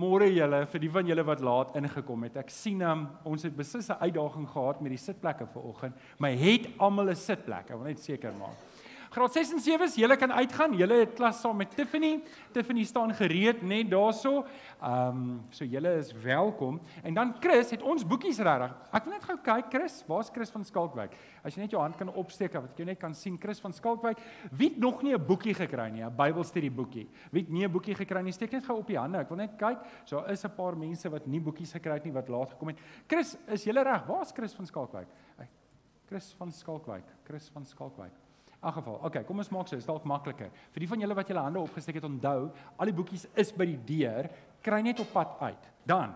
Môre julle, vir die van julle wat laat ingekom het. Ek sien um, ons het beslis 'n uitdaging gehad met die sitplekke vanoggend, maar het almal 'n sitplek? Ek wil net seker maak. Graad 6 en 7s, julle kan uitgaan. Julle het klas saam met Tiffany. Tiffany staan gereed net daarso. Ehm, um, so julle is welkom. En dan Chris, het ons boekies regtig. Ek wil net gou kyk, Chris, waar's Chris van Skalkwyk? As jy net jou hand kan opsteek, wat jy net kan sien Chris van Skalkwyk. Wie het nog nie 'n boekie gekry nie, 'n Bybelstudie boekie? Wie het nie 'n boekie gekry nie? Steek net gou op die hande. Ek wil net kyk. So is 'n paar mense wat nie boekies gekry het nie wat laat gekom het. Chris, is jy reg? Waar's Chris van Skalkwyk? Chris van Skalkwyk. Chris van Skalkwyk. In geval, okay, kom ons maak so, is dalk makliker. Vir die van julle wat julle hande opgesteek het, onthou, al die boekies is by die deur, kry net op pad uit. Dan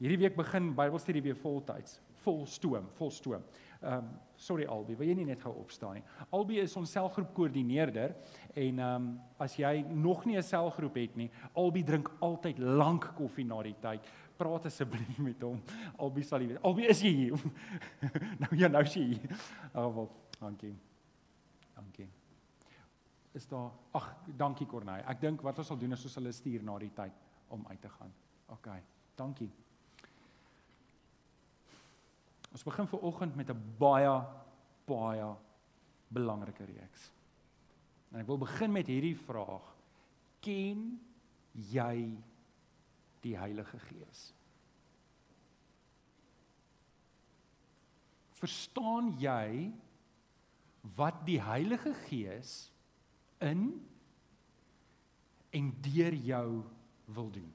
hierdie week begin Bybelstudie weer voltyds, vol stoom, vol stoom. Ehm um, sorry Albi, wil jy nie net gou opstaan nie. Albi is ons selgroep koördineerder en ehm um, as jy nog nie 'n selgroep het nie, Albi drink altyd lank koffie na die tyd. Praat asseblief met hom. Albi sal jy weet. Albi is jy hier? nou ja, nou sien jy. Ag, oh, dankie. Dankie. Is daar Ag, dankie Corneil. Ek dink wat ons sal doen is ons sal hulle stuur na die tyd om uit te gaan. OK. Dankie. Ons begin ver oggend met 'n baie baie belangrike reeks. En ek wil begin met hierdie vraag: Ken jy die Heilige Gees? Verstaan jy wat die Heilige Gees in en deur jou wil doen.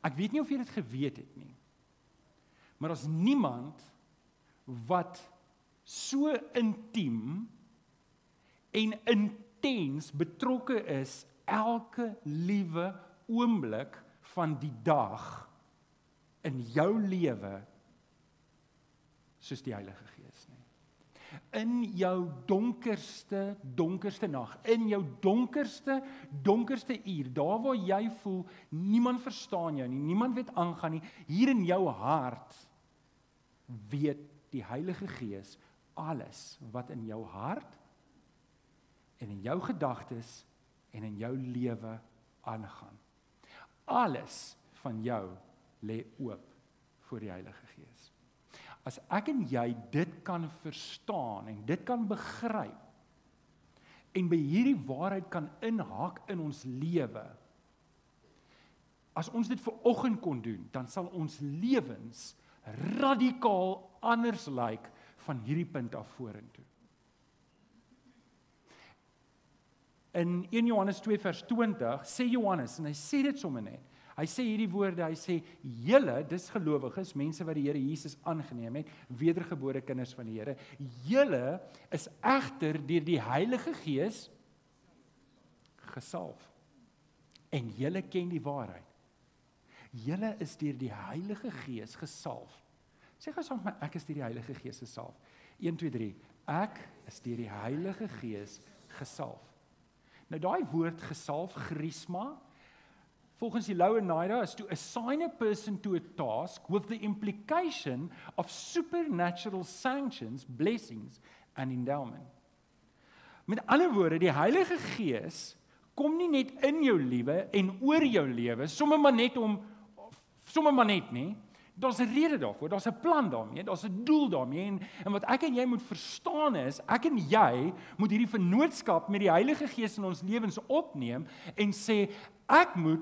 Ek weet nie of jy dit geweet het nie. Maar as niemand wat so intiem en intens betrokke is elke liewe oomblik van die dag in jou lewe soos die Heilige Gees nie. In jou donkerste donkerste nag, in jou donkerste donkerste uur, daar waar jy voel niemand verstaan jou nie, niemand weet aangaan nie, hier in jou hart weet die Heilige Gees alles wat in jou hart en in jou gedagtes en in jou lewe aangaan. Alles van jou lê oop voor die Heilige Gees. As ek en jy dit kan verstaan en dit kan begryp en by hierdie waarheid kan inhak in ons lewe. As ons dit ver oggend kon doen, dan sal ons lewens radikaal anders lyk van hierdie punt af vorentoe. In 1 Johannes 2 vers 20 sê Johannes en hy sê dit sommer net Hy sê hierdie woorde, hy sê julle, dis gelowiges, mense wat die Here Jesus aangeneem het, wedergebore kinders van die Here, julle is egter deur die Heilige Gees gesalf. En julle ken die waarheid. Julle is deur die Heilige Gees gesalf. Sê gou saam met my, ek is deur die Heilige Gees gesalf. 1 2 3. Ek is deur die Heilige Gees gesalf. Nou daai woord gesalf, charisma, volgens die Louw-Naida is to assign a person to a task with the implication of supernatural sanctions, blessings and endowment. Met ander woorde, die Heilige Gees kom nie net in jou lewe en oor jou lewe, sommer maar net om sommer maar net nie. Daar's 'n rede daarvoor, daar's 'n plan daarmee, daar's 'n doel daarmee en, en wat ek en jy moet verstaan is, ek en jy moet hierdie vennootskap met die Heilige Gees in ons lewens opneem en sê ek moet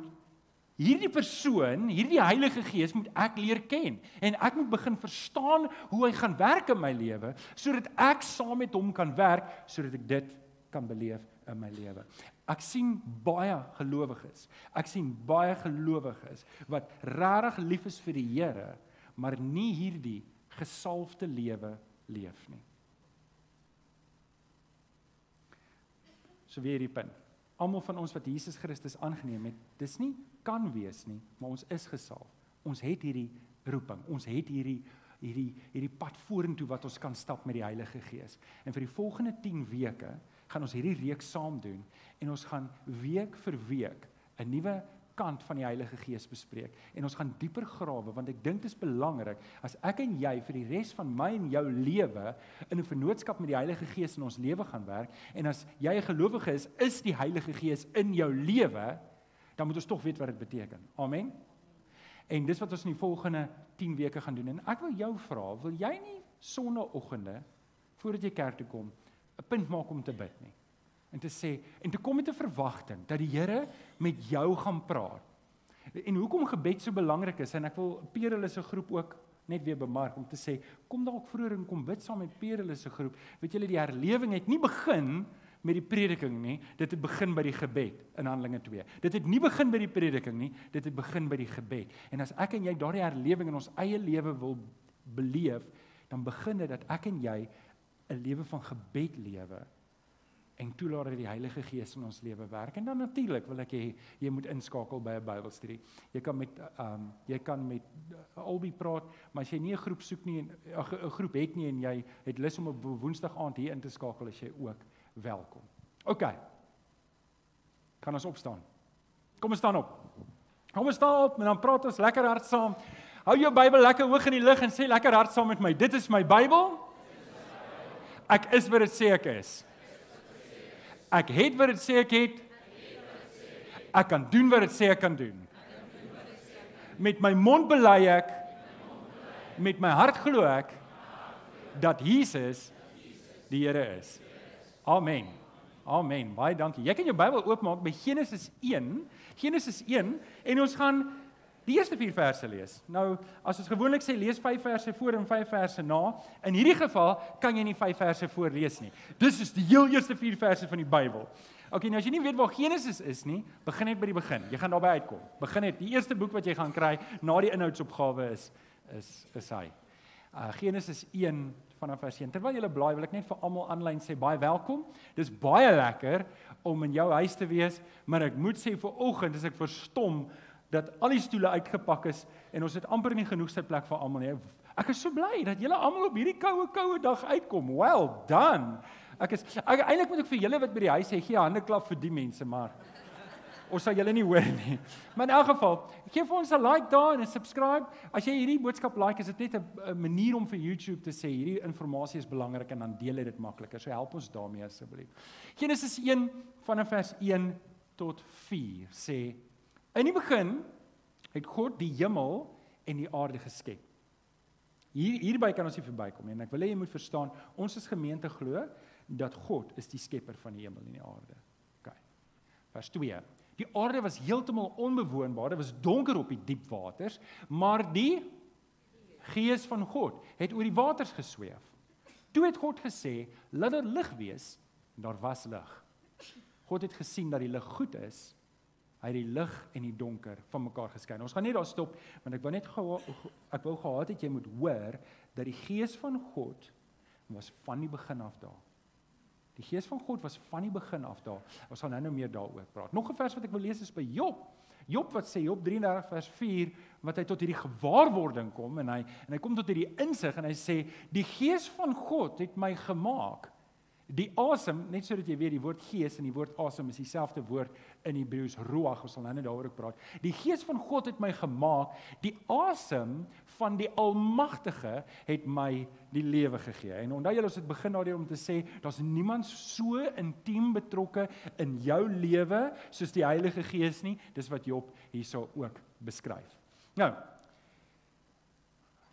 hierdie persoon, hierdie Heilige Gees moet ek leer ken en ek moet begin verstaan hoe hy gaan werk in my lewe sodat ek saam met hom kan werk sodat ek dit kan beleef in my lewe. Ek sien baie gelowiges. Ek sien baie gelowiges wat regtig lief is vir die Here, maar nie hierdie gesalfde lewe leef nie. So weer hierdie punt. Almal van ons wat Jesus Christus aangeneem het, dis nie kan wees nie, maar ons is gesalf. Ons het hierdie roeping. Ons het hierdie hierdie hierdie pad vorentoe wat ons kan stap met die Heilige Gees. En vir die volgende 10 weke gaan ons hierdie reeks saam doen en ons gaan week vir week 'n nuwe kant van die Heilige Gees bespreek en ons gaan dieper grawe want ek dink dit is belangrik as ek en jy vir die res van my en jou lewe in 'n vennootskap met die Heilige Gees in ons lewe gaan werk en as jy 'n gelowige is, is die Heilige Gees in jou lewe, dan moet ons tog weet wat dit beteken. Amen. En dis wat ons in die volgende 10 weke gaan doen en ek wil jou vra, wil jy nie sonnaandoggende voordat jy kerk toe kom 'n punt maak om te bid nie? en te sê en te kom met 'n verwagting dat die Here met jou gaan praat. En hoekom gebed so belangrik is en ek wil Perele se groep ook net weer bemark om te sê kom dalk vroeër en kom bid saam met Perele se groep. Weet julle die herlewing het nie begin met die prediking nie, dit het begin by die gebed in Handelinge 2. Dit het nie begin by die prediking nie, dit het begin by die gebed. En as ek en jy daardie herlewing in ons eie lewe wil beleef, dan begin dit dat ek en jy 'n lewe van gebed lewe en toelaat dat die Heilige Gees in ons lewe werk. En dan natuurlik wil ek hê jy moet inskakel by 'n Bybelstudie. Jy kan met ehm um, jy kan met uh, albei praat, maar as jy nie 'n groep soek nie en 'n groep het nie en jy het lus om op Woensdag aand hier in te skakel, as jy ook welkom. OK. Kan ons opstaan? Kom ons staan op. Kom ons staan op en dan praat ons lekker hard saam. Hou jou Bybel lekker hoog in die lug en sê lekker hard saam met my. Dit is my Bybel. Ek is wat dit sê ek is. Ek het wat dit sê ek het. Ek kan doen wat dit sê ek kan doen. Met my mond bely ek met my hart glo ek dat Jesus die Here is. Amen. Amen. Baie dankie. Jy kan jou Bybel oopmaak by Genesis 1. Genesis 1 en ons gaan die eerste 4 verse lees. Nou, as ons gewoonlik sê lees 5 verse voor en 5 verse na, in hierdie geval kan jy nie 5 verse voor lees nie. Dis is die heel eerste 4 verse van die Bybel. OK, nou as jy nie weet waar Genesis is nie, begin net by die begin. Jy gaan daarby uitkom. Begin net die eerste boek wat jy gaan kry na die inhoudsopgawe is is is hy. Uh Genesis 1 vanaf vers 1. Terwyl jy blaai, wil ek net vir almal aanlyn sê baie welkom. Dis baie lekker om in jou huis te wees, maar ek moet sê vir oggend as ek verstom dat al die stoele uitgepak is en ons het amper nie genoeg sitplek vir almal nie. Ek is so bly dat julle almal op hierdie koue koue dag uitkom. Well done. Ek is ek, eintlik moet ek vir julle wat by die huis sê, gee hande klap vir die mense, maar ons sal julle nie hoor nie. Maar in elk geval, gee vir ons 'n like daar en 'n subscribe. As jy hierdie boodskap like, is dit net 'n manier om vir YouTube te sê hierdie inligting is belangrik en dan deel jy dit makliker. So help ons daarmee asseblief. Genesis 1 vanaf vers 1 tot 4 sê In die begin het God die hemel en die aarde geskep. Hier hierby kan ons nie verbykom nie en ek wil hê jy moet verstaan, ons as gemeente glo dat God is die skepper van die hemel en die aarde. OK. Vers 2. Die aarde was heeltemal onbewoonbaar, dit was donker op die diep waters, maar die gees van God het oor die waters gesweef. Toe het God gesê, "Laat daar lig wees," en daar was lig. God het gesien dat die lig goed is Hy het die lig en die donker van mekaar geskei. Ons gaan net daar stop want ek wou net gou ek wou gehad het jy moet hoor dat die gees van God was van die begin af daar. Die gees van God was van die begin af daar. Ons gaan nou-nou meer daaroor praat. Nog 'n vers wat ek wil lees is by Job. Job wat sê Job 33 vers 4 wat hy tot hierdie gewaarwording kom en hy en hy kom tot hierdie insig en hy sê die gees van God het my gemaak Die asem, net sodat jy weet die woord gees en die woord asem is dieselfde woord in Hebreëus ruach, ons sal nou net daaroor praat. Die gees van God het my gemaak, die asem van die Almagtige het my die lewe gegee. En onthou julle ons het begin daardie om te sê, daar's niemand so intiem betrokke in jou lewe soos die Heilige Gees nie. Dis wat Job hierso ook beskryf. Nou,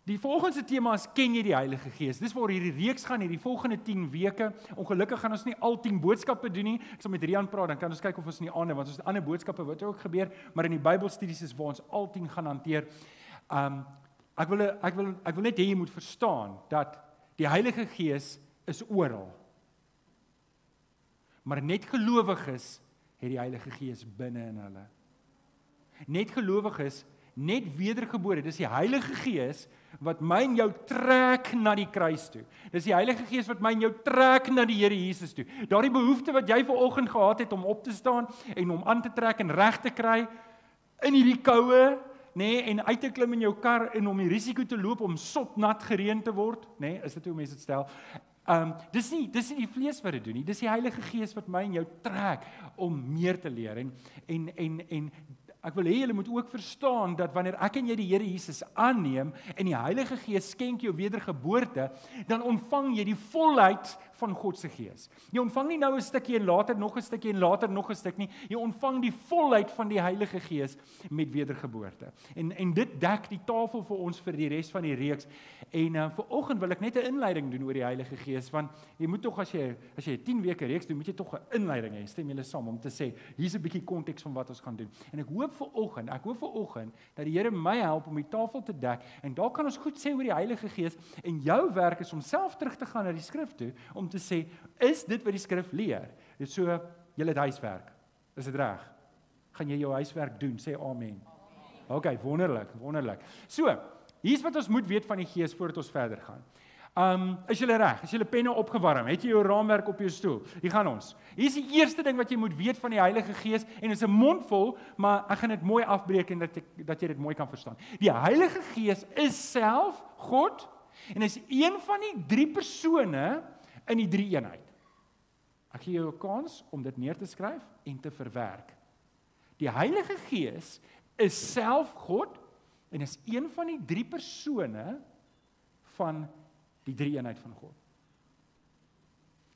Die volgende tema is ken jy die Heilige Gees? Dis waar hierdie reeks gaan hierdie volgende 10 weke. Ongelukkig gaan ons nie al 10 boodskappe doen nie. Ek sal met Rian praat, dan kan ons kyk of ons in die ander want ons het ander boodskappe wat ook gebeur, maar in die Bybelstudies is waar ons al 10 gaan hanteer. Um ek wil ek wil ek wil net hê jy moet verstaan dat die Heilige Gees is oral. Maar net gelowiges het die Heilige Gees binne in hulle. Net gelowiges net wedergebore. Dis die Heilige Gees wat my en jou trek na die kruis toe. Dis die Heilige Gees wat my en jou trek na die Here Jesus toe. Daardie behoefte wat jy ver oggend gehad het om op te staan en om aan te trek en reg te kry in hierdie koue, nê, nee, en uit te klim in jou kar en om die risiko te loop om sotnat gereën te word, nê, nee, is dit hoe mense dit stel. Ehm um, dis nie dis nie die vlees wat dit doen nie. Dis die Heilige Gees wat my en jou trek om meer te leer en en en en Ek wil hê julle moet ook verstaan dat wanneer ek en jy die Here Jesus aanneem en die Heilige Gees skenk jou wedergeboorte, dan ontvang jy die volheid van God se Gees. Jy ontvang nie nou 'n stukkie en later nog 'n stukkie en later nog 'n stuk nie. Jy ontvang die volheid van die Heilige Gees met wedergeboorte. En en dit dek die tafel vir ons vir die res van die reeks. En uh, vir oggend wil ek net 'n inleiding doen oor die Heilige Gees want jy moet tog as jy as jy 10 weke reeks doen, moet jy tog 'n inleiding hê. Stem julle saam om te sê hier's 'n bietjie konteks van wat ons gaan doen. En ek hoop vir oggend, ek hoop vir oggend dat die Here my help om die tafel te dek en daar kan ons goed sê oor die Heilige Gees en jou werk is om self terug te gaan na die skrif toe om om te sê, is dit wat die skrif leer? Dit so julle het huiswerk. Is dit reg? Gaan jy jou huiswerk doen? Sê amen. OK, wonderlik, wonderlik. So, hier's wat ons moet weet van die Gees voordat ons verder gaan. Um, is jy reg? Is jy penne opgewarm? Het jy jou raamwerk op jou stoel? Hier gaan ons. Hier's die eerste ding wat jy moet weet van die Heilige Gees en dit is 'n mondvol, maar ek gaan dit mooi afbreek en dat ek dat jy dit mooi kan verstaan. Die Heilige Gees is self God en is een van die drie persone in die drie eenheid. Ek gee jou 'n kans om dit neer te skryf en te verwerk. Die Heilige Gees is self God en is een van die drie persone van die drie eenheid van God.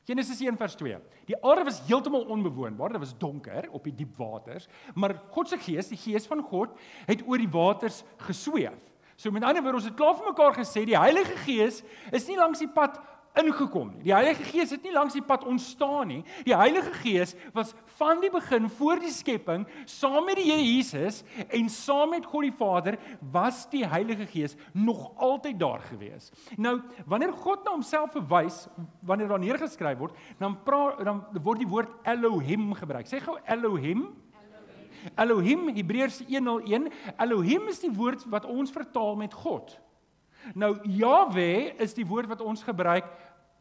Genesis 1 vers 2. Die aarde was heeltemal onbewoonbaar, dit was donker op die diep waters, maar God se gees, die gees van God, het oor die waters gesweef. So met ander woorde, ons het klaar vir mekaar gesê, die Heilige Gees is nie langs die pad ingekom nie. Die Heilige Gees het nie langs die pad ontstaan nie. Die Heilige Gees was van die begin voor die skepping saam met die Here Jesus en saam met God die Vader was die Heilige Gees nog altyd daar gewees. Nou, wanneer God na homself verwys, wanneer daar neergeskryf word, dan pra, dan word die woord Elohim gebruik. Sê gou Elohim. Elohim Hebreërs 101 Elohim is die woord wat ons vertaal met God. Nou Jahwe is die woord wat ons gebruik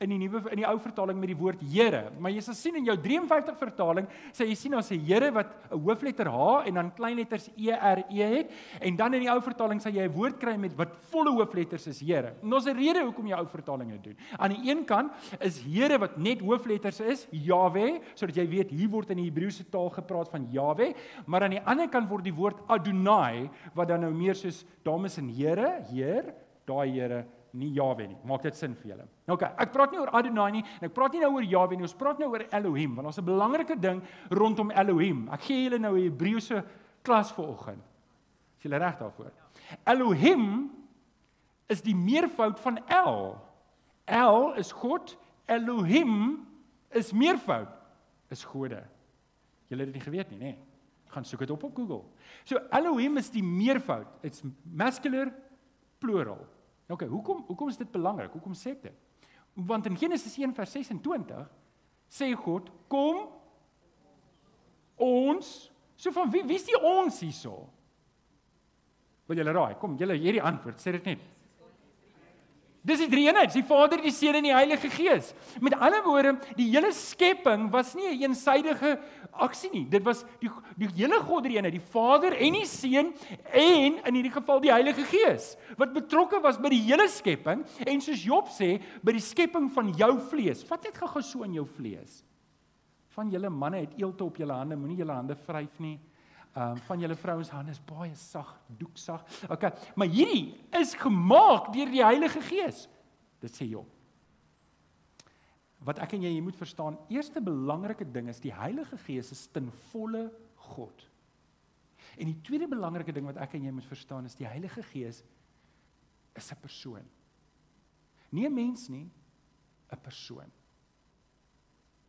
in die nuwe in die ou vertaling met die woord Here. Maar jy sal sien in jou 53 vertaling sê jy sien daar's 'n Here wat 'n hoofletter H en dan kleinletters E R E het en dan in die ou vertaling sal jy 'n woord kry met wat volle hoofletters is Here. En ons 'n rede hoekom jy ou vertalinge doen. Aan die een kant is Here wat net hoofletters is, Yahweh, sodat jy weet hier word in die Hebreëse taal gepraat van Yahweh, maar aan die ander kant word die woord Adonai wat dan nou meer soos dames en here, Heer daai Here nie Jahwe nie. Maak dit sin vir julle? OK, ek praat nie oor Adonai nie en ek praat nie nou oor Jahwe nie. Ons praat nou oor Elohim want ons 'n belangrike ding rondom Elohim. Ek gee julle nou 'n Hebreëse klas vanoggend. Is julle reg daarvoor? Elohim is die meervoud van El. El is God, Elohim is meervoud is gode. Julle het dit nie geweet nie, nê? Gaan soek dit op op Google. So Elohim is die meervoud. It's masculine plural. OK, hoekom hoekom is dit belangrik? Hoekom sê ek dit? Want in Genesis 1 vers 26 sê God, "Kom ons." So van wie wie is die ons hierso? Wil julle raai? Kom, julle hierdie antwoord, sê dit net. Dis die drie eenheid, die Vader, die Seun en die Heilige Gees. Met ander woorde, die hele skepping was nie 'n een eensidedige aksie nie. Dit was die die hele God drie eenheid, die Vader en die Seun en in hierdie geval die Heilige Gees wat betrokke was by die hele skepping en soos Job sê, by die skepping van jou vlees. Vat net gou-gou so in jou vlees. Van julle manne het eelte op julle hande, moenie julle hande vryf nie. Ehm um, van julle vrouens hande is baie sag, doeksag. Okay, maar hierdie is gemaak deur die Heilige Gees. Dit sê Job. Wat ek en jy moet verstaan, eerste belangrike ding is die Heilige Gees is ten volle God. En die tweede belangrike ding wat ek en jy moet verstaan is die Heilige Gees is 'n persoon. Nie 'n mens nie, 'n persoon.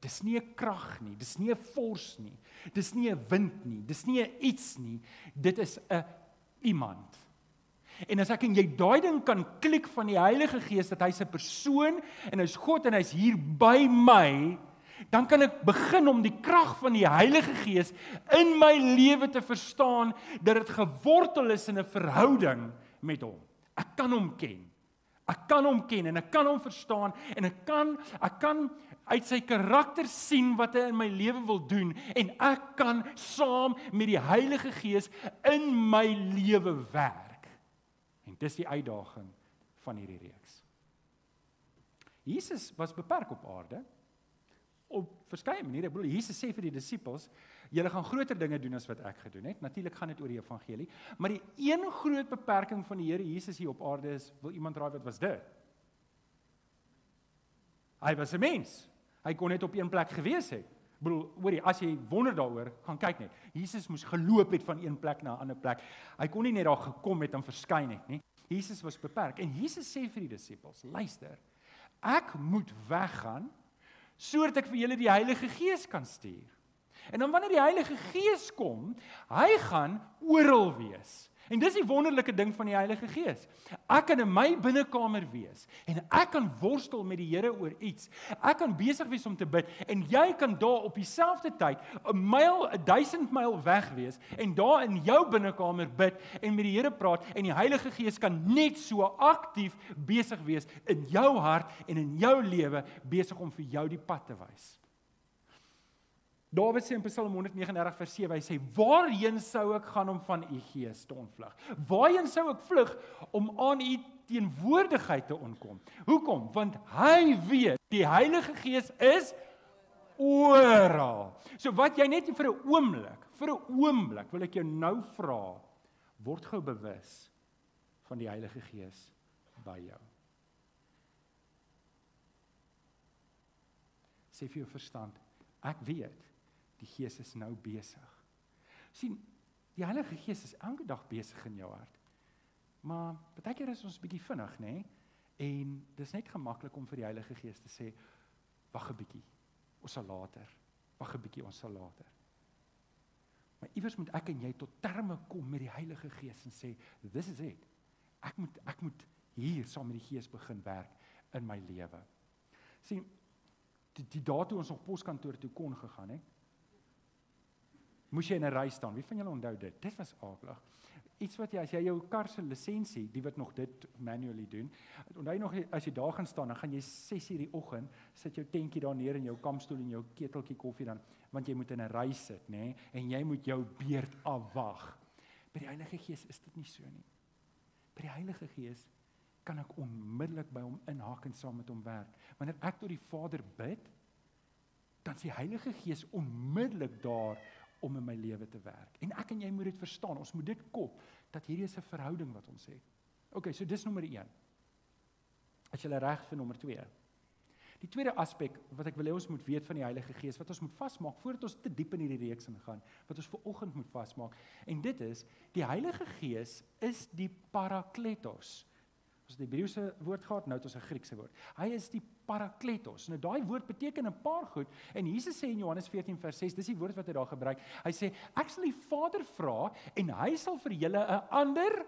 Dis nie 'n krag nie, dis nie 'n fors nie. Dis nie 'n wind nie, dis nie 'n iets nie. Dit is 'n iemand. En as ek en jy daai ding kan klik van die Heilige Gees dat hy's 'n persoon en hy's God en hy's hier by my, dan kan ek begin om die krag van die Heilige Gees in my lewe te verstaan dat dit gewortel is in 'n verhouding met hom. Ek kan hom ken. Ek kan hom ken en ek kan hom verstaan en ek kan ek kan uit sy karakter sien wat hy in my lewe wil doen en ek kan saam met die Heilige Gees in my lewe werk. En dis die uitdaging van hierdie reeks. Jesus was beperk op aarde op verskeie maniere. Ek bedoel Jesus sê vir die disippels, Julle gaan groter dinge doen as wat ek gedoen het. Natuurlik gaan dit oor die evangelie, maar die een groot beperking van die Here Jesus hier op aarde is, wil iemand raai wat was dit? Hy was 'n mens. Hy kon net op een plek gewees het. Bedoel, hoorie, as jy wonder daaroor, gaan kyk net. Jesus moes geloop het van een plek na 'n ander plek. Hy kon nie net daar gekom het en verskyn het nie. Jesus was beperk en Jesus sê vir die disippels, luister. Ek moet weggaan sodat ek vir julle die Heilige Gees kan stuur. En dan wanneer die Heilige Gees kom, hy gaan oral wees. En dis die wonderlike ding van die Heilige Gees. Ek kan in my binnekamer wees en ek kan worstel met die Here oor iets. Ek kan besig wees om te bid en jy kan daar op dieselfde tyd 'n myl, 'n 1000 myl weg wees en daar in jou binnekamer bid en met die Here praat en die Heilige Gees kan net so aktief besig wees in jou hart en in jou lewe besig om vir jou die pad te wys. Dawid sê in Psalm 139 vers 7 hy sê waarheen sou ek gaan om van u gees te ontvlug? Waarheen sou ek vlug om aan u teenwoordigheid te onkom? Hoekom? Want hy weet die Heilige Gees is oral. So wat jy net vir 'n oomblik, vir 'n oomblik wil ek jou nou vra, word gou bewus van die Heilige Gees by jou. Sê vir jou verstand, ek weet die Gees is nou besig. sien, die Heilige Gees is elke dag besig in jou hart. Maar baie keer is ons bietjie vinnig, nê? Nee? En dis net gemaklik om vir die Heilige Gees te sê, wag 'n bietjie. Ons sal later. Wag 'n bietjie, ons sal later. Maar iewers moet ek en jy tot terme kom met die Heilige Gees en sê, this is it. Ek moet ek moet hier saam met die Gees begin werk in my lewe. sien die, die dae toe ons op poskantoor toe kon gegaan, hè? Moes jy in 'n ry staan. Wie van julle onthou dit? Dit was aardig. Iets wat jy as jy jou kar se lisensie, die wat nog dit manually doen, onthou nog as jy daar gaan staan, dan gaan jy 6:00 die oggend sit jou tentjie daar neer in jou kampstoel en jou keteltjie koffie dan, want jy moet in 'n ry sit, nê? Nee? En jy moet jou beurt afwag. By die Heilige Gees is dit nie so nie. By die Heilige Gees kan ek onmiddellik by hom inhaak en saam met hom werk. Wanneer ek tot die Vader bid, dan is die Heilige Gees onmiddellik daar om in my lewe te werk. En ek en jy moet dit verstaan. Ons moet dit kop dat hierdie is 'n verhouding wat ons het. OK, so dis nommer 1. As jy reg vir nommer 2. Die tweede aspek wat ek wil hê ons moet weet van die Heilige Gees, wat ons moet vasmaak voordat ons te diep in hierdie reeks ingaan, wat ons vir oggend moet vasmaak, en dit is die Heilige Gees is die Parakletos. Ons het die Hebreëse woord gehad, nou het ons 'n Griekse woord. Hy is die Parakletos. Nou daai woord beteken 'n paar goed en Jesus sê in Johannes 14 vers 6, dis die woord wat hy daar gebruik. Hy sê ek sal die Vader vra en hy sal vir julle 'n ander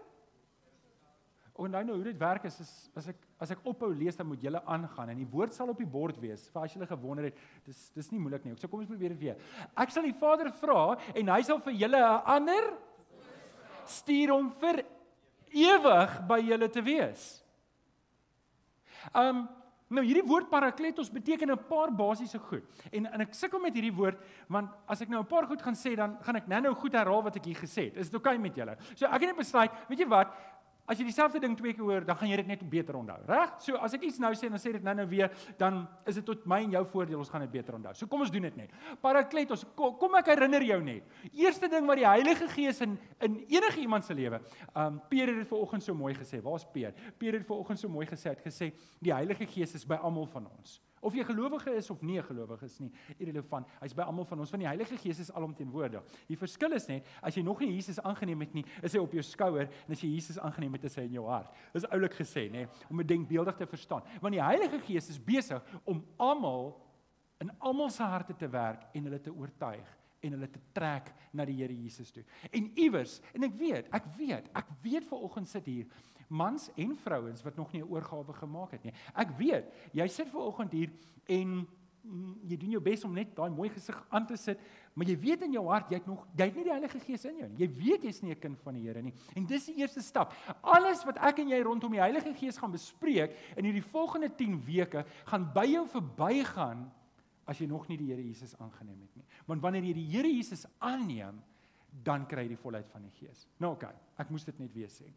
O nou hoe dit werk is, is as ek as ek ophou lees dan moet julle aangaan en die woord sal op die bord wees. Vir as julle gewonder het, dis dis nie moeilik nie. So kom ons probeer dit weer. Ek sal die Vader vra en hy sal vir julle 'n ander stuur hom vir ewig by julle te wees. Um nou hierdie woord parakletos beteken 'n paar basiese goed. En en ek sukkel met hierdie woord want as ek nou 'n paar goed gaan sê dan gaan ek nou-nou goed herhaal wat ek hier gesê het. Is dit oukei okay met julle? So ek het net besluit, weet jy wat? As jy dieselfde ding twee keer hoor, dan gaan jy dit net beter onthou, reg? So as ek iets nou sê en dan sê dit nou-nou weer, dan is dit tot my en jou voordeel, ons gaan dit beter onthou. So kom ons doen dit net. Parakletos, kom, kom ek herinner jou net. Eerste ding wat die Heilige Gees in in enige iemand se lewe, um Peter het dit vanoggend so mooi gesê. Waar's Peter? Peter het vanoggend so mooi gesê, het gesê die Heilige Gees is by almal van ons. Of jy gelowige is of nie gelowige is nie, irrelevant. Hy's by almal van ons. Van die Heilige Gees is alomteenwoordig. Die verskil is net as jy nog nie Jesus aangeneem het nie, is hy op jou skouer en as jy Jesus aangeneem het, is hy in jou hart. Dis oulik gesê, nê, om 'n denkbeeldig te verstaan. Want die Heilige Gees is besig om almal in almal se harte te werk en hulle te oortuig en hulle te trek na die Here Jesus toe. En iewers, en ek weet, ek weet, ek weet ver oggend sit hier mans en vrouens wat nog nie 'n oorgawe gemaak het nie. Ek weet, jy sit ver oggend hier en mm, jy doen jou bes om net daai mooi gesig aan te sit, maar jy weet in jou hart jy het nog jy het nie die Heilige Gees in jou nie. Jy weet jy's nie 'n kind van die Here nie. En dis die eerste stap. Alles wat ek en jy rondom die Heilige Gees gaan bespreek in hierdie volgende 10 weke gaan by jou verbygaan as jy nog nie die Here Jesus aangeneem het nie. Want wanneer jy die Here Jesus aanneem, dan kry jy die volheid van die Gees. Nou okay, ek moes dit net weer sê.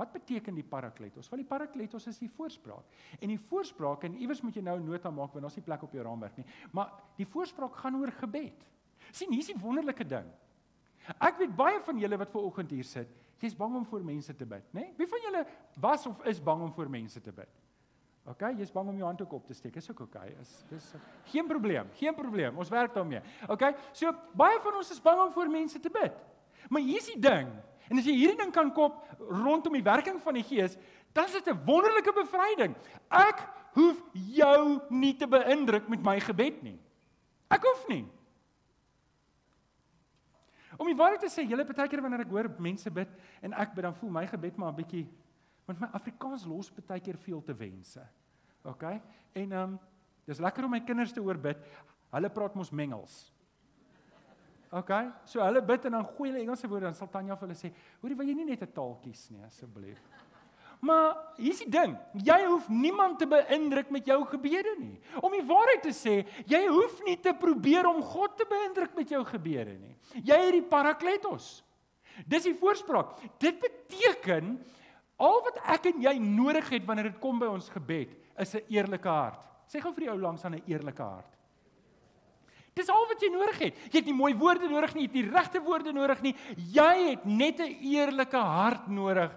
Wat beteken die parakletos? Want die parakletos is die voorspraak. En die voorspraak en iewers moet jy nou nota maak want daar's nie plek op jou raamwerk nie. Maar die voorspraak gaan oor gebed. sien hier's die wonderlike ding. Ek weet baie van julle wat ver oggend hier sit, jy's bang om voor mense te bid, né? Nee? Wie van julle was of is bang om voor mense te bid? OK, jy's bang om jou hand ook op te steek. Is ook OK. Is dis geen probleem. Geen probleem. Ons werk daarmee. OK? So baie van ons is bang om voor mense te bid. Maar hier's die ding. En as jy hierdie ding kan kop rondom die werking van die Gees, dan is dit 'n wonderlike bevryding. Ek hoef jou nie te beïndruk met my gebed nie. Ek hoef nie. Om die waarheid te sê, julle baie keer wanneer ek hoor mense bid en ek bid dan voel my gebed maar 'n bietjie want my Afrikaans los baie keer veel te wense. OK? En ehm um, dis lekker om my kinders te hoor bid. Hulle praat mos mengels. OK? So hulle bid en dan gooi hulle Engelse woorde dan sal Tanya vir hulle sê, "Hoorie, wil jy nie net 'n taal kies nie asseblief?" Maar hier's die ding, jy hoef niemand te beïndruk met jou gebede nie. Om die waarheid te sê, jy hoef nie te probeer om God te beïndruk met jou gebede nie. Jy het die parakletos. Dis die voorspraak. Dit beteken al wat ek en jy nodig het wanneer dit kom by ons gebed, is 'n eerlike hart. Sê gou vir die ou langs aan 'n eerlike hart. Dis al wat jy nodig het. Jy het nie mooi woorde nodig nie, jy het nie regte woorde nodig nie. Jy het net 'n eerlike hart nodig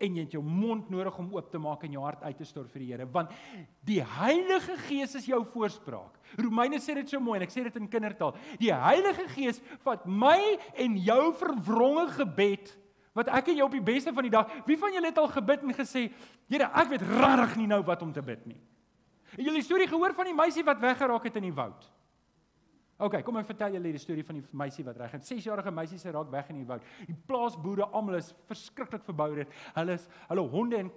en jy het jou mond nodig om oop te maak en jou hart uit te stort vir die Here want die Heilige Gees is jou voorspraak. Romeine sê dit so mooi en ek sê dit in kindertaal. Die Heilige Gees vat my en jou verwronge gebed wat ek en jy op die beste van die dag. Wie van julle het al gebid en gesê, Here, ek weet regtig nie nou wat om te bid nie. Het julle die storie gehoor van die meisie wat weggeraak het in die woud? OK, kom ek vertel julle die storie van die meisie wat reg het. 6-jarige meisie se raak weg in die woud. Die plaasboere almal is verskriklik verboureerd. Hulle is hulle honde en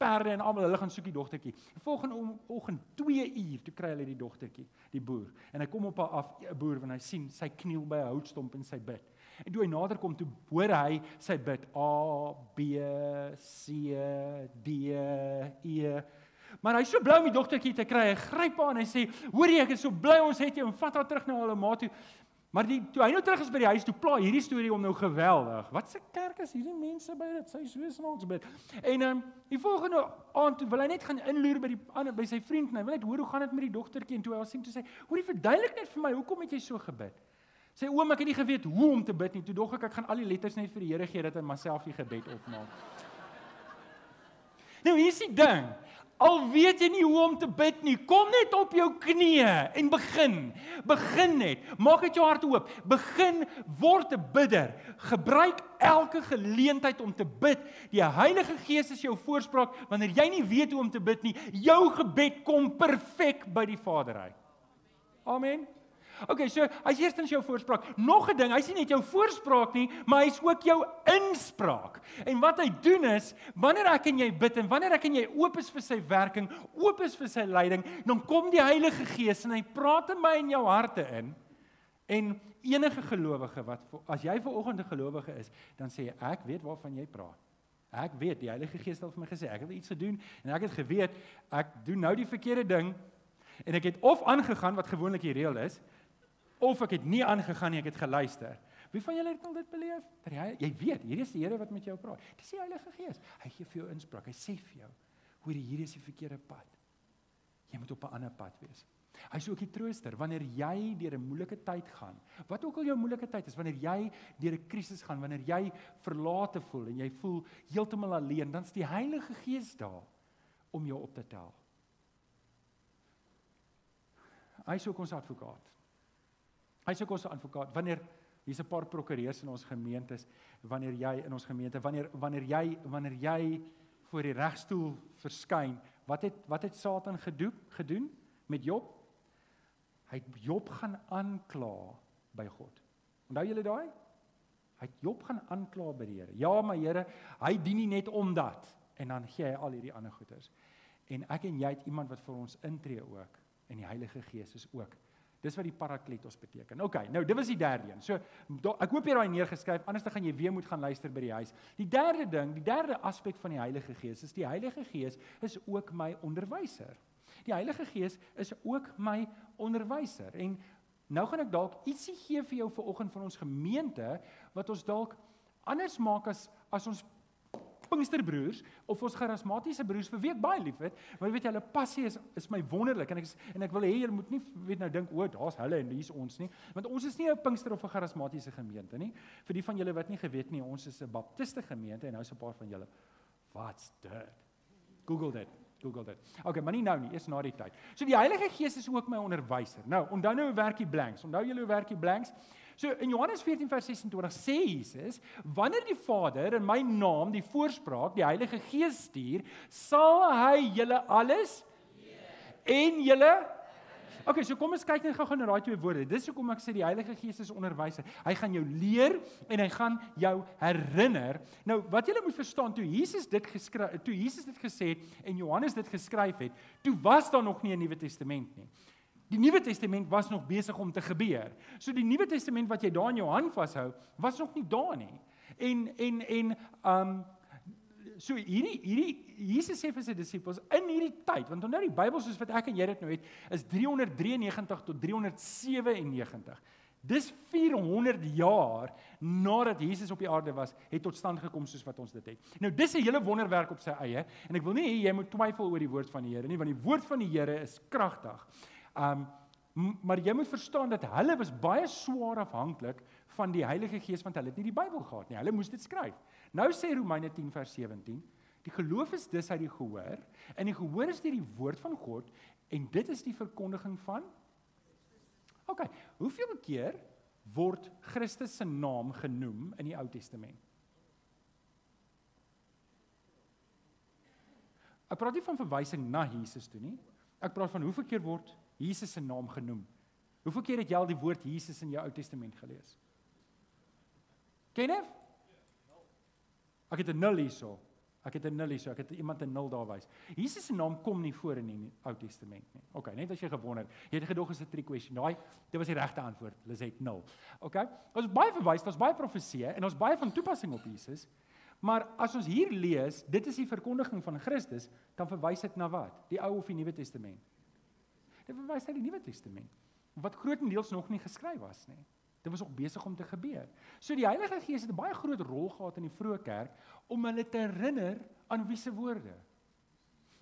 perde en almal hulle gaan soek die dogtertjie. Volgende oggend 2 uur toe kry hulle die dogtertjie, die boer. En hy kom op haar af, 'n boer wanneer hy sien sy kniel by 'n houtstomp en sy bid. En toe hy nader kom, toe hoor hy sy bid A B C D E Maar hy's so bly om die dogtertjie te kry. Hy gryp haar en hy sê: "Hoorie, ek is so bly ons het jou en vat haar terug na hulle ma toe." Maar die toe hy nou terug is by die huis, toe pla hierdie storie om nou geweldig. Wat se kerk is hierdie mense by dit? Sy so snaaks bid. En ehm um, die volgende aand toe wil hy net gaan inloer by die ander by sy vriend en hy wil net hoor hoe gaan dit met die dogtertjie en toe hy al sien toe sê: "Hoorie, verduidelik net vir my, hoekom het jy so gebid?" Sê oom, ek het nie geweet hoe om te bid nie. Toe dog ek ek gaan al die letters net vir die Here gee dat hy myself die gebed opmaak. nou hier is die ding. Al weet jy nie hoe om te bid nie, kom net op jou knieë en begin. Begin net. Maak dit jou hart oop. Begin word 'n bidder. Gebruik elke geleentheid om te bid. Die Heilige Gees is jou voorspraak wanneer jy nie weet hoe om te bid nie. Jou gebed kom perfek by die Vader uit. Amen. Okay, so hy's eerstens jou voorspraak. Nog 'n ding, hy's nie net jou voorspraak nie, maar hy's ook jou inspraak. En wat hy doen is, wanneer ek en jy bid en wanneer ek en jy oop is vir sy werking, oop is vir sy leiding, dan kom die Heilige Gees en hy praat in my en jou harte in. En enige gelowige wat as jy ver oggend 'n gelowige is, dan sê jy ek weet waarvan jy praat. Ek weet die Heilige Gees het vir my gesê ek het iets gedoen en ek het geweet ek doen nou die verkeerde ding en ek het of aangegaan wat gewoonlik die reël is of ek het nie aangegaan nie, ek het geluister. Wie van julle het al dit beleef? Dat jy jy weet, hier is die Here wat met jou praat. Dis die Heilige Gees. Hy gee vir jou inspraak. Hy sê vir jou, hoor hier is die verkeerde pad. Jy moet op 'n ander pad wees. Hy's ook die trooster wanneer jy deur 'n moeilike tyd gaan. Wat ook al jou moeilike tyd is, wanneer jy deur 'n krisis gaan, wanneer jy verlate voel en jy voel heeltemal alleen, dan's die Heilige Gees daar om jou op te tel. Hy's ook ons advokaat. Hy's ook ons advokaat. Wanneer hier's 'n paar prokureurs in ons gemeentes, wanneer jy in ons gemeente, wanneer wanneer jy wanneer jy voor die regstoel verskyn, wat het wat het Satan gedoen gedoen met Job? Hy het Job gaan aankla by God. Onthou julle daai? Hy het Job gaan aankla by die Here. Ja, maar Here, hy dien nie net omdat en dan gee hy al hierdie ander goeders. En ek en jy het iemand wat vir ons intree ook en die Heilige Gees is ook Dis wat die parakletos beteken. OK, nou dit was die derde een. So do, ek hoop jy het daai neergeskryf, anders dan gaan jy weer moet gaan luister by die huis. Die derde ding, die derde aspek van die Heilige Gees is die Heilige Gees is ook my onderwyser. Die Heilige Gees is ook my onderwyser. En nou gaan ek dalk ietsie gee vir jou vir oggend van ons gemeente wat ons dalk anders maak as as ons Pinksterbroers of ons charismatiese broers vir wie ek baie liefhet, maar weet jy hulle passie is is my wonderlik en ek is, en ek wil hê julle moet nie weet nou dink o, daar's hulle en hier's ons nie, want ons is nie 'n Pinkster of 'n charismatiese gemeente nie. Vir die van julle wat nie geweet nie, ons is 'n Baptiste gemeente en nou's 'n paar van julle. Wat's dit? Google dit. Google dit. Okay, maar nie nou nie, eers na die tyd. So die Heilige Gees is ook my onderwyser. Nou, onthou nou hoe werk die blanks? Onthou julle hoe werk die blanks? So in Johannes 14 vers 26 sê Jesus, wanneer die Vader in my naam die voorspraak, die Heilige Gees stuur, sal hy julle alles en julle Okay, so kom ons kyk net gou-gou na daai twee woorde. Dis hoekom ek sê die Heilige Gees is onderwyser. Hy gaan jou leer en hy gaan jou herinner. Nou, wat jy moet verstaan, toe Jesus dit geskryf, toe Jesus dit gesê het en Johannes dit geskryf het, toe was daar nog nie 'n Nuwe Testament nie. Die Nuwe Testament was nog besig om te gebeur. So die Nuwe Testament wat jy daar in jou hand vashou, was nog nie daar nie. En en en um so hierdie hierdie Jesus sê vir sy disippels in hierdie tyd, want onthou die Bybel soos wat ek en jy dit nou het, is 393 tot 397. Dis 400 jaar nadat Jesus op die aarde was, het tot stand gekom soos wat ons dit het. Nou dis 'n hele wonderwerk op sy eie en ek wil nie hê jy moet twyfel oor die woord van die Here nie, want die woord van die Here is kragtig. Um maar jy moet verstaan dat hulle was baie swaar afhanklik van die Heilige Gees want hulle het nie die Bybel gehad nie. Hulle moes dit skryf. Nou sê Romeine 10 vers 17, die geloof is dus uit die gehoor en die gehoor is deur die woord van God en dit is die verkondiging van OK, hoeveel keer word Christus se naam genoem in die Ou Testament? Ek praat nie van verwysing na Jesus toe nie. Ek praat van hoeveel keer word Jesus se naam genoem. Hoeveel keer het jy al die woord Jesus in jou Ou Testament gelees? Kenneth? Ek het 'n nul hierso. Ek het 'n nul hierso. Ek het iemand 'n nul daar wys. Jesus se naam kom nie voor in die Ou Testament nie. OK, net as jy gewonder, jy het gedog is 'n trick question. Daai, dit was die regte antwoord. Liset nul. OK? Ons baie verwys, ons baie profeseë en ons baie van toepassing op Jesus. Maar as ons hier lees, dit is die verkondiging van Christus, dan verwys dit na wat? Die Ou of die Nuwe Testament? Dit verwys na die Nuwe Testament wat grootendeels nog nie geskryf was nie. Dit was ook besig om te gebeur. So die Heilige Gees het 'n baie groot rol gehad in die vroeë kerk om hulle te herinner aan wie se woorde?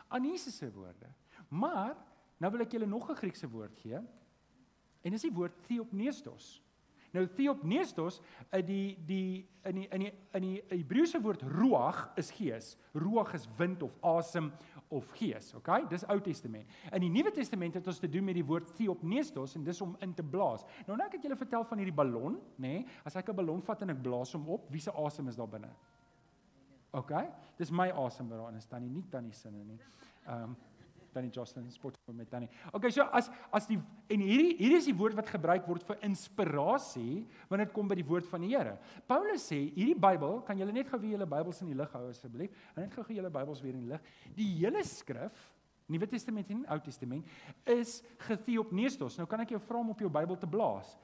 Aan Jesus se woorde. Maar nou wil ek julle nog 'n Griekse woord gee. En dis die woord theopneustos. Nou theopneustos, uh, die die in die in die in die Hebreëse woord ruach is gees. Ruach is wind of asem of gees, okay? Dis Ou Testament. In die Nuwe Testament het ons te doen met die woord theopneustos en dis om in te blaas. Nou nou ek het julle vertel van hierdie ballon, nê? Nee? As ek 'n ballon vat en ek blaas hom op, wie se asem is daar binne? Okay? Dis my asem wat daar in is, tannie, nie tannie sinne nie. Ehm um, Tannie Jocelyn spot met Tannie. Okay, so as as die en hierdie hier is die woord wat gebruik word vir inspirasie wanneer dit kom by die woord van die Here. Paulus sê hierdie Bybel, kan julle net gou weer julle Bybels in die lig hou asseblief? En net gou gou julle Bybels weer in die lig. Die hele skrif Nuwe Testament en Ou Testament is getheopneustos. Nou kan ek jou vra om op jou Bybel te blaas.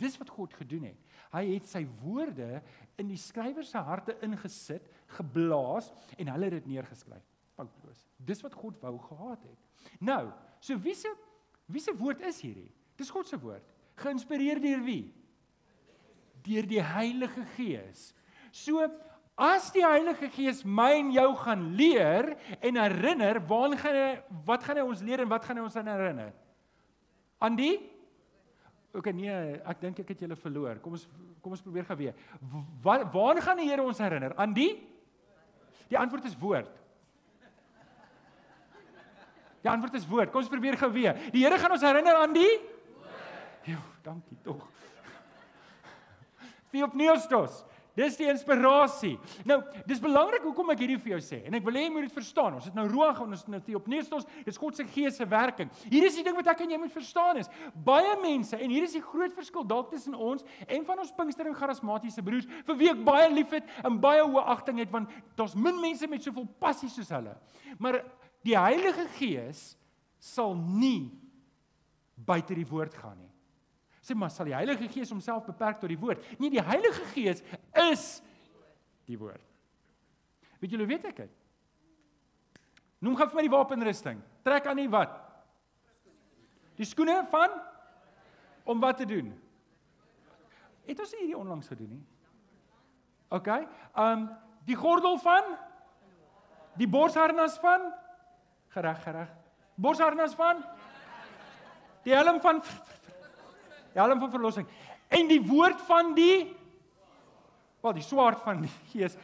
Dis wat God gedoen het. Hy het sy woorde in die skrywer se harte ingesit, geblaas en hulle het dit neergeskryf foutloos. Dis wat God wou gehad het. Nou, so wie se wie se woord is hierdie? Dis God se woord. Geïnspireer deur wie? Deur die Heilige Gees. So as die Heilige Gees my en jou gaan leer en herinner, waar gaan hy wat gaan hy ons leer en wat gaan hy ons herinner? Aan die Ok nee, ek dink ek het julle verloor. Kom ons kom ons probeer gou weer. Waar waar gaan die Here ons herinner? Aan die Die antwoord is woord. Die antwoord is woord. Kom ons probeer gou weer. Die Here gaan ons herinner aan die woord. Jo, dankie tog. Theopneustos. Dis die inspirasie. Nou, dis belangrik hoekom ek hierdie vir jou sê. En ek wil hê jy moet dit verstaan. Ons het nou Ruach en ons nou Theopneustos. Dis God se gees se werking. Hier is die ding wat ek en jy moet verstaan is. Baie mense en hier is die groot verskil dalk tussen ons en van ons Pinkster en charismatiese broers vir wie ek baie liefhet en baie hoë agting het want daar's min mense met soveel passie soos hulle. Maar die Heilige Gees sal nie buite die woord gaan nie. Sê maar sal die Heilige Gees homself beperk tot die woord? Nee, die Heilige Gees is die woord. Weet julle weet ek dit? Noem gou vir my die wapenrusting. Trek aan die wat? Die skoene van om wat te doen? Het ons hierdie onlangs gedoen nie? OK. Um die gordel van die borsharnas van gereg gereg. Borsharnas van die helm van die helm van verlossing en die woord van die wel die swaard van die gees.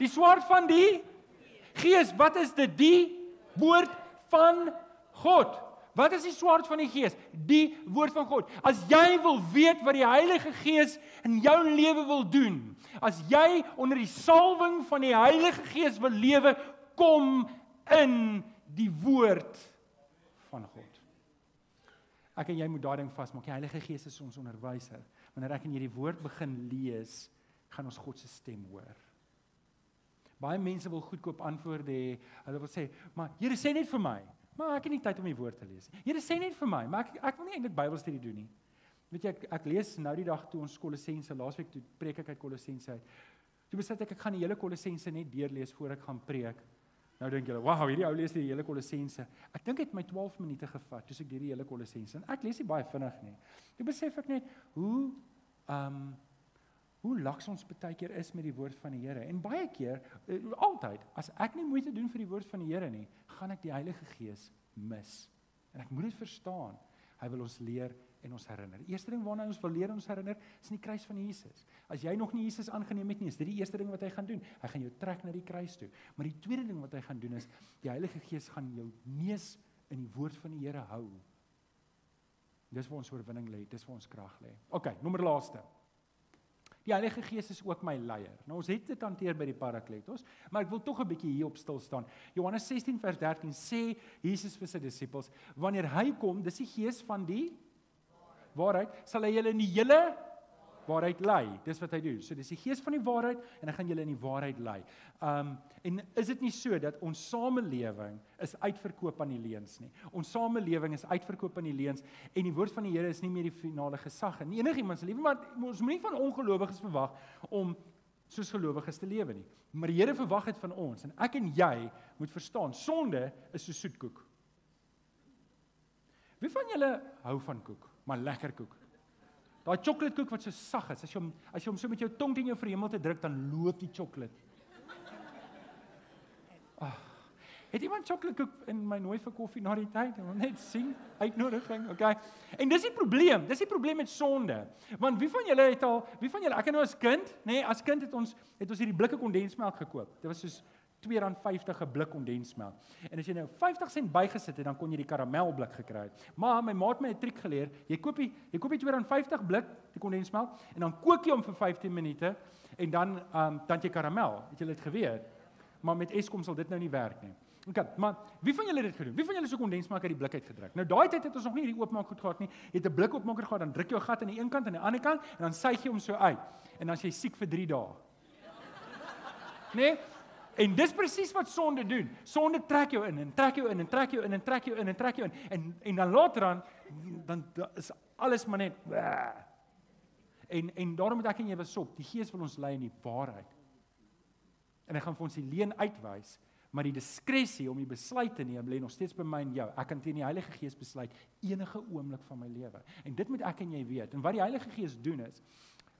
Die swaard van die gees. Wat is dit? Die woord van God. Wat is die swaard van die Gees? Die woord van God. As jy wil weet wat die Heilige Gees in jou lewe wil doen, as jy onder die salwing van die Heilige Gees wil lewe, kom in die woord van God. Ek en jy moet daai ding vasmaak. Die Heilige Gees is ons onderwyser. Wanneer ek en jy die woord begin lees, gaan ons God se stem hoor. Baie mense wil goedkoop antwoorde hê. Hulle wil sê, "Maar Here sê net vir my." Maar ek het nie tyd om die woord te lees nie. Here sê net vir my, maar ek ek wil nie eintlik Bybelstudie doen nie. Weet jy ek ek lees nou die dag toe ons Kolossense laasweek toe preek ek uit Kolossense uit. Toe besluit ek ek gaan die hele Kolossense net deurlees voor ek gaan preek. Nou dink julle, "Wow, hierdie ou lees die hele Kolossense." Ek dink dit het my 12 minute gevat toe ek deur die hele Kolossense en ek lees nie baie vinnig nie. Toe besef ek net hoe ehm um, hoe laks ons baie keer is met die woord van die Here. En baie keer, uh, altyd, as ek nie moeite doen vir die woord van die Here nie, gaan ek die Heilige Gees mis. En ek moet dit verstaan. Hy wil ons leer en ons herinner. Eerste ding waarna ons wil leer ons herinner, is in die kruis van Jesus. As jy nog nie Jesus aangeneem het nie, is dit die eerste ding wat hy gaan doen. Hy gaan jou trek na die kruis toe. Maar die tweede ding wat hy gaan doen is die Heilige Gees gaan jou neus in die woord van die Here hou. Dis waar ons oorwinning lê, dis waar ons krag lê. OK, nommer laaste. Die Heilige Gees is ook my leier. Nou ons het dit hanteer by die Parakletos, maar ek wil tog 'n bietjie hier op stil staan. Johannes 16 vers 13 sê Jesus vir sy disippels, wanneer hy kom, dis die Gees van die waarheid, sal hy julle in die hele waarheid lei. Dis wat hy doen. So dis die gees van die waarheid en hy gaan julle in die waarheid lei. Um en is dit nie so dat ons samelewing is uitverkoop aan die leuns nie. Ons samelewing is uitverkoop aan die leuns en die woord van die Here is nie meer die finale gesag nie. Enigiemand se lewe maar ons moenie van ongelowiges verwag om soos gelowiges te lewe nie. Maar die Here verwag dit van ons en ek en jy moet verstaan, sonde is so soetkoek. Wie van julle hou van koek? Maar lekker koek. Daai sjokoladekoek wat so sag is, as jy hom as jy hom so met jou tong teen jou verhemel te druk, dan loop die sjokolade. Ah. Het iemand sjokoladekoek in my nooi vir koffie na die tyd? Ek wil net sien uitnodiging, okay? En dis die probleem. Dis die probleem met sonde. Want wie van julle het al, wie van julle, ek het nou as kind, nê, nee, as kind het ons het ons hierdie blikke kondensmelk gekoop. Dit was soos R2.50 'n blik kondensmelk. En as jy nou 50 sent bygesit het, dan kon jy die karamelblik gekry het. Maar my ma het my 'n triek geleer. Jy koop die jy koop die R2.50 blik die kondensmelk en dan kook jy hom vir 15 minute en dan um dan jy karamel. Het jy dit geweet? Maar met Eskom sal dit nou nie werk nie. OK, maar wie van julle het dit gedoen? Wie van julle se kondensmelk uit die blik uitgedruk? Nou daai tyd het ons nog nie hierdie oopmaak goed gehad nie. Jy het 'n blik oopmaker gehad, dan druk jy 'n gat aan die een kant en aan die ander kant en dan suig jy hom so uit. En dan as jy siek vir 3 dae. Nee? En dis presies wat sonde doen. Sonde trek jou in en trek jou in en trek jou in en trek jou in en trek jou in en en dan later dan dan is alles maar net en en daarom moet ek en jy besop. Die Gees wil ons lei in die waarheid. En hy gaan vir ons die leuen uitwys, maar die diskresie om die besluit te neem lê nog steeds by my en jou. Ek kan teen die Heilige Gees besluit enige oomblik van my lewe. En dit moet ek en jy weet. En wat die Heilige Gees doen is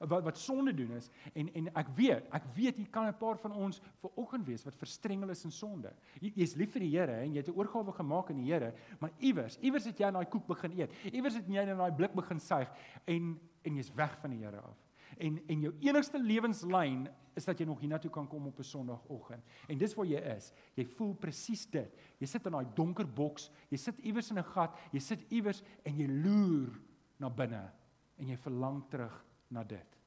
wat wat sonde doen is en en ek weet, ek weet hier kan 'n paar van ons ver oggend wees wat verstrengel is in sonde. Jy jy's lief vir die Here en jy het 'n oorgawe gemaak aan die Here, maar iewers, iewers het jy aan daai koek begin eet. Iewers het jy in daai blik begin suig en en jy's weg van die Here af. En en jou enigste lewenslyn is dat jy nog hiernatoe kan kom op 'n Sondagoggend. En dis waar jy is. Jy voel presies dit. Jy sit in daai donker boks, jy sit iewers in 'n gat, jy sit iewers en jy loer na binne en jy verlang terug na dit.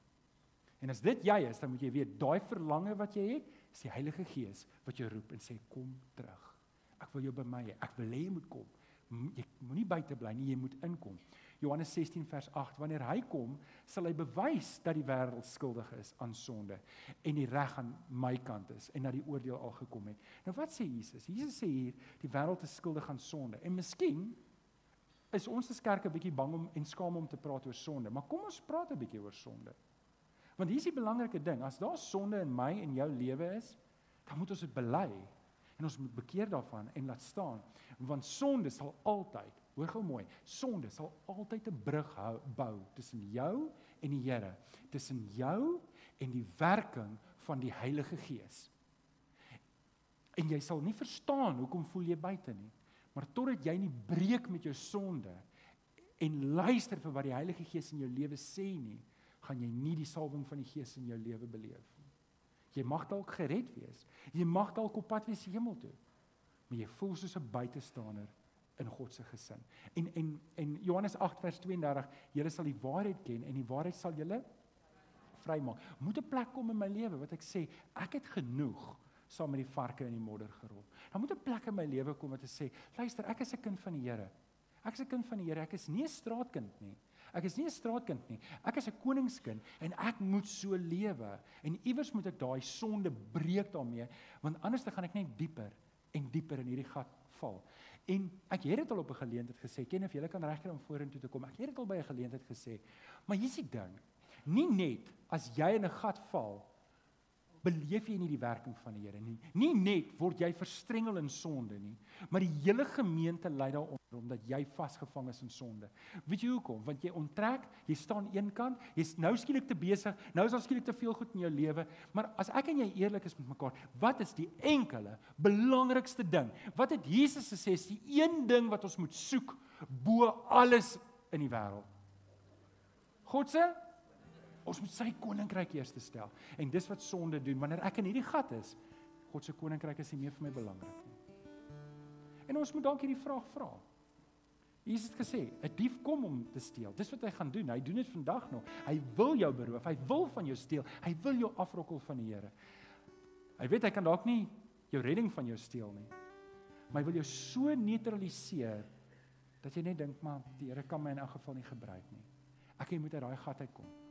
En as dit jy is, dan moet jy weet, daai verlange wat jy het, is die Heilige Gees wat jou roep en sê kom terug. Ek wil jou by my hê. Ek wil hê jy moet kom. Jy moenie buite bly nie, jy moet inkom. Johannes 16 vers 8, wanneer hy kom, sal hy bewys dat die wêreld skuldig is aan sonde en die reg aan my kant is en dat die oordeel al gekom het. Nou wat sê Jesus? Jesus sê hier die wêreld is skuldig aan sonde. En miskien is ons as kerk 'n bietjie bang om en skaam om te praat oor sonde, maar kom ons praat 'n bietjie oor sonde. Want hier is die belangrike ding, as daar sonde in my en jou lewe is, dan moet ons dit bely en ons moet bekeer daarvan en laat staan, want sonde sal altyd, hoor gou mooi, sonde sal altyd 'n brug hou, bou tussen jou en die Here, tussen jou en die werking van die Heilige Gees. En jy sal nie verstaan hoekom voel jy buite nie. Maar totdat jy nie breek met jou sonde en luister vir wat die Heilige Gees in jou lewe sê nie, gaan jy nie die salwing van die Gees in jou lewe beleef nie. Jy mag dalk gered wees. Jy mag dalk op pad wees hemel toe. Maar jy voel soos 'n buitestander in God se gesin. En en en Johannes 8 vers 32, julle sal die waarheid ken en die waarheid sal julle vrymaak. Moet 'n plek kom in my lewe wat ek sê, ek het genoeg saam met die varke in die modder gerol. Dan moet 'n plek in my lewe kom wat ek sê, luister, ek is 'n kind van die Here. Ek is 'n kind van die Here. Ek is nie 'n straatkind nie. Ek is nie 'n straatkind nie. Ek is 'n koningskind en ek moet so lewe. En iewers moet ek daai sonde breek daarmee, want anders dan gaan ek net dieper en dieper in hierdie gat val. En ek het dit al op 'n geleentheid gesê, ken of jy kan regkry om vorentoe te kom. Ek het dit al by 'n geleentheid gesê. Maar hier's die ding. Nie net as jy in 'n gat val beleef jy nie die werking van die Here nie. Nie net word jy verstrengel in sonde nie, maar die hele gemeente lei daaronder omdat jy vasgevang is in sonde. Weet jy hoekom? Want jy onttrek, jy staan een kant, jy's nou skielik te besig, nou is daar skielik te veel goed in jou lewe, maar as ek en jy eerlik is met mekaar, wat is die enkele belangrikste ding? Wat het Jesus gesê is die een ding wat ons moet soek bo alles in die wêreld? God se Ons moet sy koninkryk eers stel. En dis wat sonde doen wanneer ek in hierdie gat is. God se koninkryk is nie meer vir my belangrik nie. En ons moet dalk hierdie vraag vra. Jesus het gesê, 'n dief kom om te steel. Dis wat hy gaan doen. Hy doen dit vandag nog. Hy wil jou beroof. Hy wil van jou steel. Hy wil jou afrokkel van die Here. Hy weet hy kan dalk nie jou redding van jou steel nie. Maar hy wil jou so neutraliseer dat jy net dink maar die Here kan my in elk geval nie gebruik nie. Ek moet uit daai gat uitkom.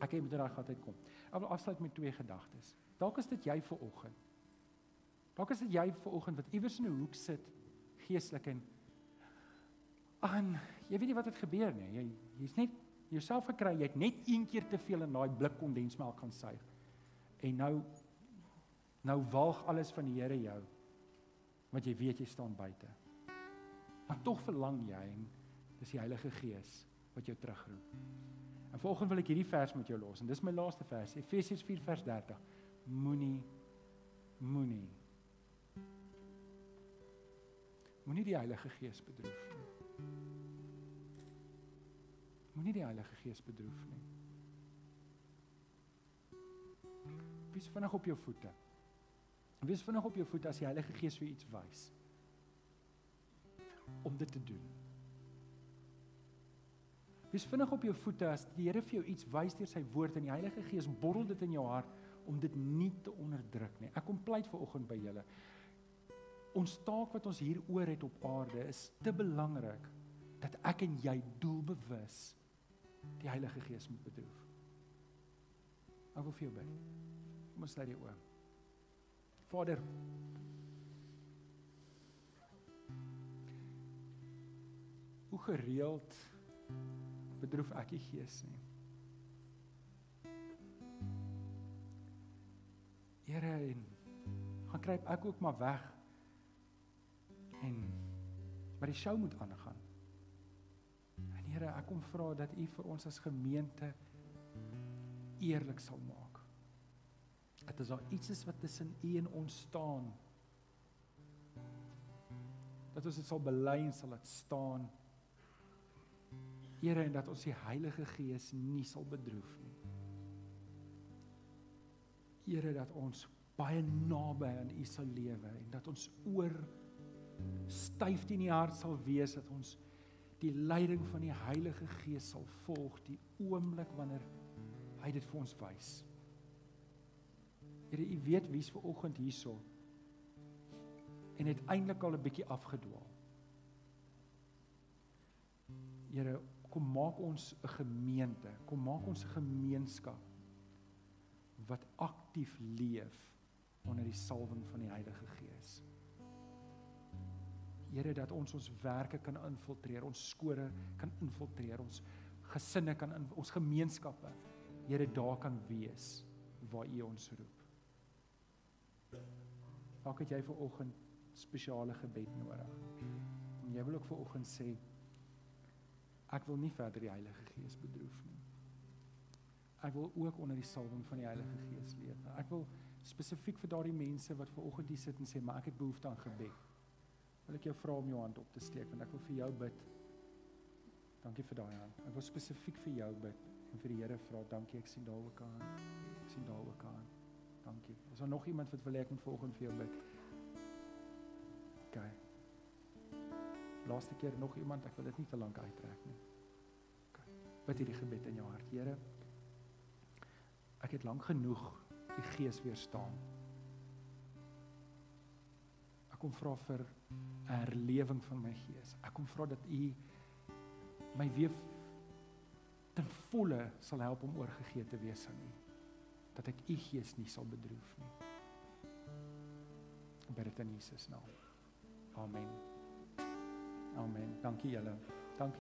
Ek het met daai gat uitkom. Ek wil afsluit met twee gedagtes. Dalk is dit jy vir oggend. Dalk is dit jy vir oggend wat iewers in 'n hoek sit geestelik en aan jy weet nie wat het gebeur nie. Jy jy's net jouself gekry. Jy het net een keer te veel in daai blik kondensmelk gaan suig. En nou nou walg alles van die Here jou. Want jy weet jy staan buite. Maar tog verlang jy en dis die Heilige Gees wat jou terugroep. En volgens wil ek hierdie vers met jou los en dis my laaste vers, Efesiërs 4 vers 30. Moenie moenie Moenie die Heilige Gees bedroef nie. Moenie die Heilige Gees bedroef nie. Wees vinnig op jou voete. Wees vinnig op jou voete as die Heilige Gees vir iets wys. Om dit te doen. Wees vinnig op jou voete as die Here vir jou iets wys deur sy woord en die Heilige Gees borrel dit in jou hart om dit nie te onderdruk nie. Ek kom pleit vir oggend by julle. Ons taak wat ons hier oor het op aarde is te belangrik dat ek en jy doelbewus die Heilige Gees moet bedroef. Ek wil vir jou bid. Kom ons sluit die oë. Vader Hoe gereeld bedroef ek die gees nie. Here en gaan kruip ek ook maar weg. En maar die show moet aangaan. En Here, ek kom vra dat U vir ons as gemeente eerlik sal maak. Dat as daar iets is wat tussen U en ons staan, dat ons dit sal bely en sal dit staan. Here en dat ons die Heilige Gees nie sal bedroef nie. Here dat ons baie naby aan U sal lewe en dat ons oor styf teen die hart sal wees dat ons die leiding van die Heilige Gees sal volg die oomblik wanneer hy dit vir ons wys. Here, U weet wie's ver oggend hierso en het eintlik al 'n bietjie afgedwaal. Here, kom maak ons 'n gemeente, kom maak ons 'n gemeenskap wat aktief leef onder die salwing van die Heilige Gees. Here dat ons ons werke kan infiltreer, ons skole kan infiltreer, ons gesinne kan in ons gemeenskappe. Here daar kan wees waar U ons roep. Dalk het jy vir oggend spesiale gebed nodig. En jy wil ook vir oggend sê Ek wil nie verder die Heilige Gees bedroef nie. ek wil ook onder die salwing van die Heilige Gees leef. Ek wil spesifiek vir daardie mense wat ver oggend hier sit en sê maar ek het behoefte aan gebed. Wil ek jou vra om jou hand op te steek want ek wil vir jou bid. Dankie vir daai hand. Ek wil spesifiek vir jou bid en vir die Here vra dankie ek sien daar ook aan. Ek sien daar ook aan. Dankie. Is daar nog iemand wat wil ek moet vanoggend vir jou bid? OK. Laaste keer nog iemand, ek wil dit nie te lank uittrek nie. OK. Bid hierdie gebed in jou hart. Here, ek het lank genoeg die gees weerstaan. Ek kom vra vir 'n herlewing van my gees. Ek kom vra dat U my weer ten volle sal help om oorgegee te wees aan U. Dat ek U gees nie sal bedroef nie. Ek bid dit in Jesus naam. Amen. Amen. Dankie julle.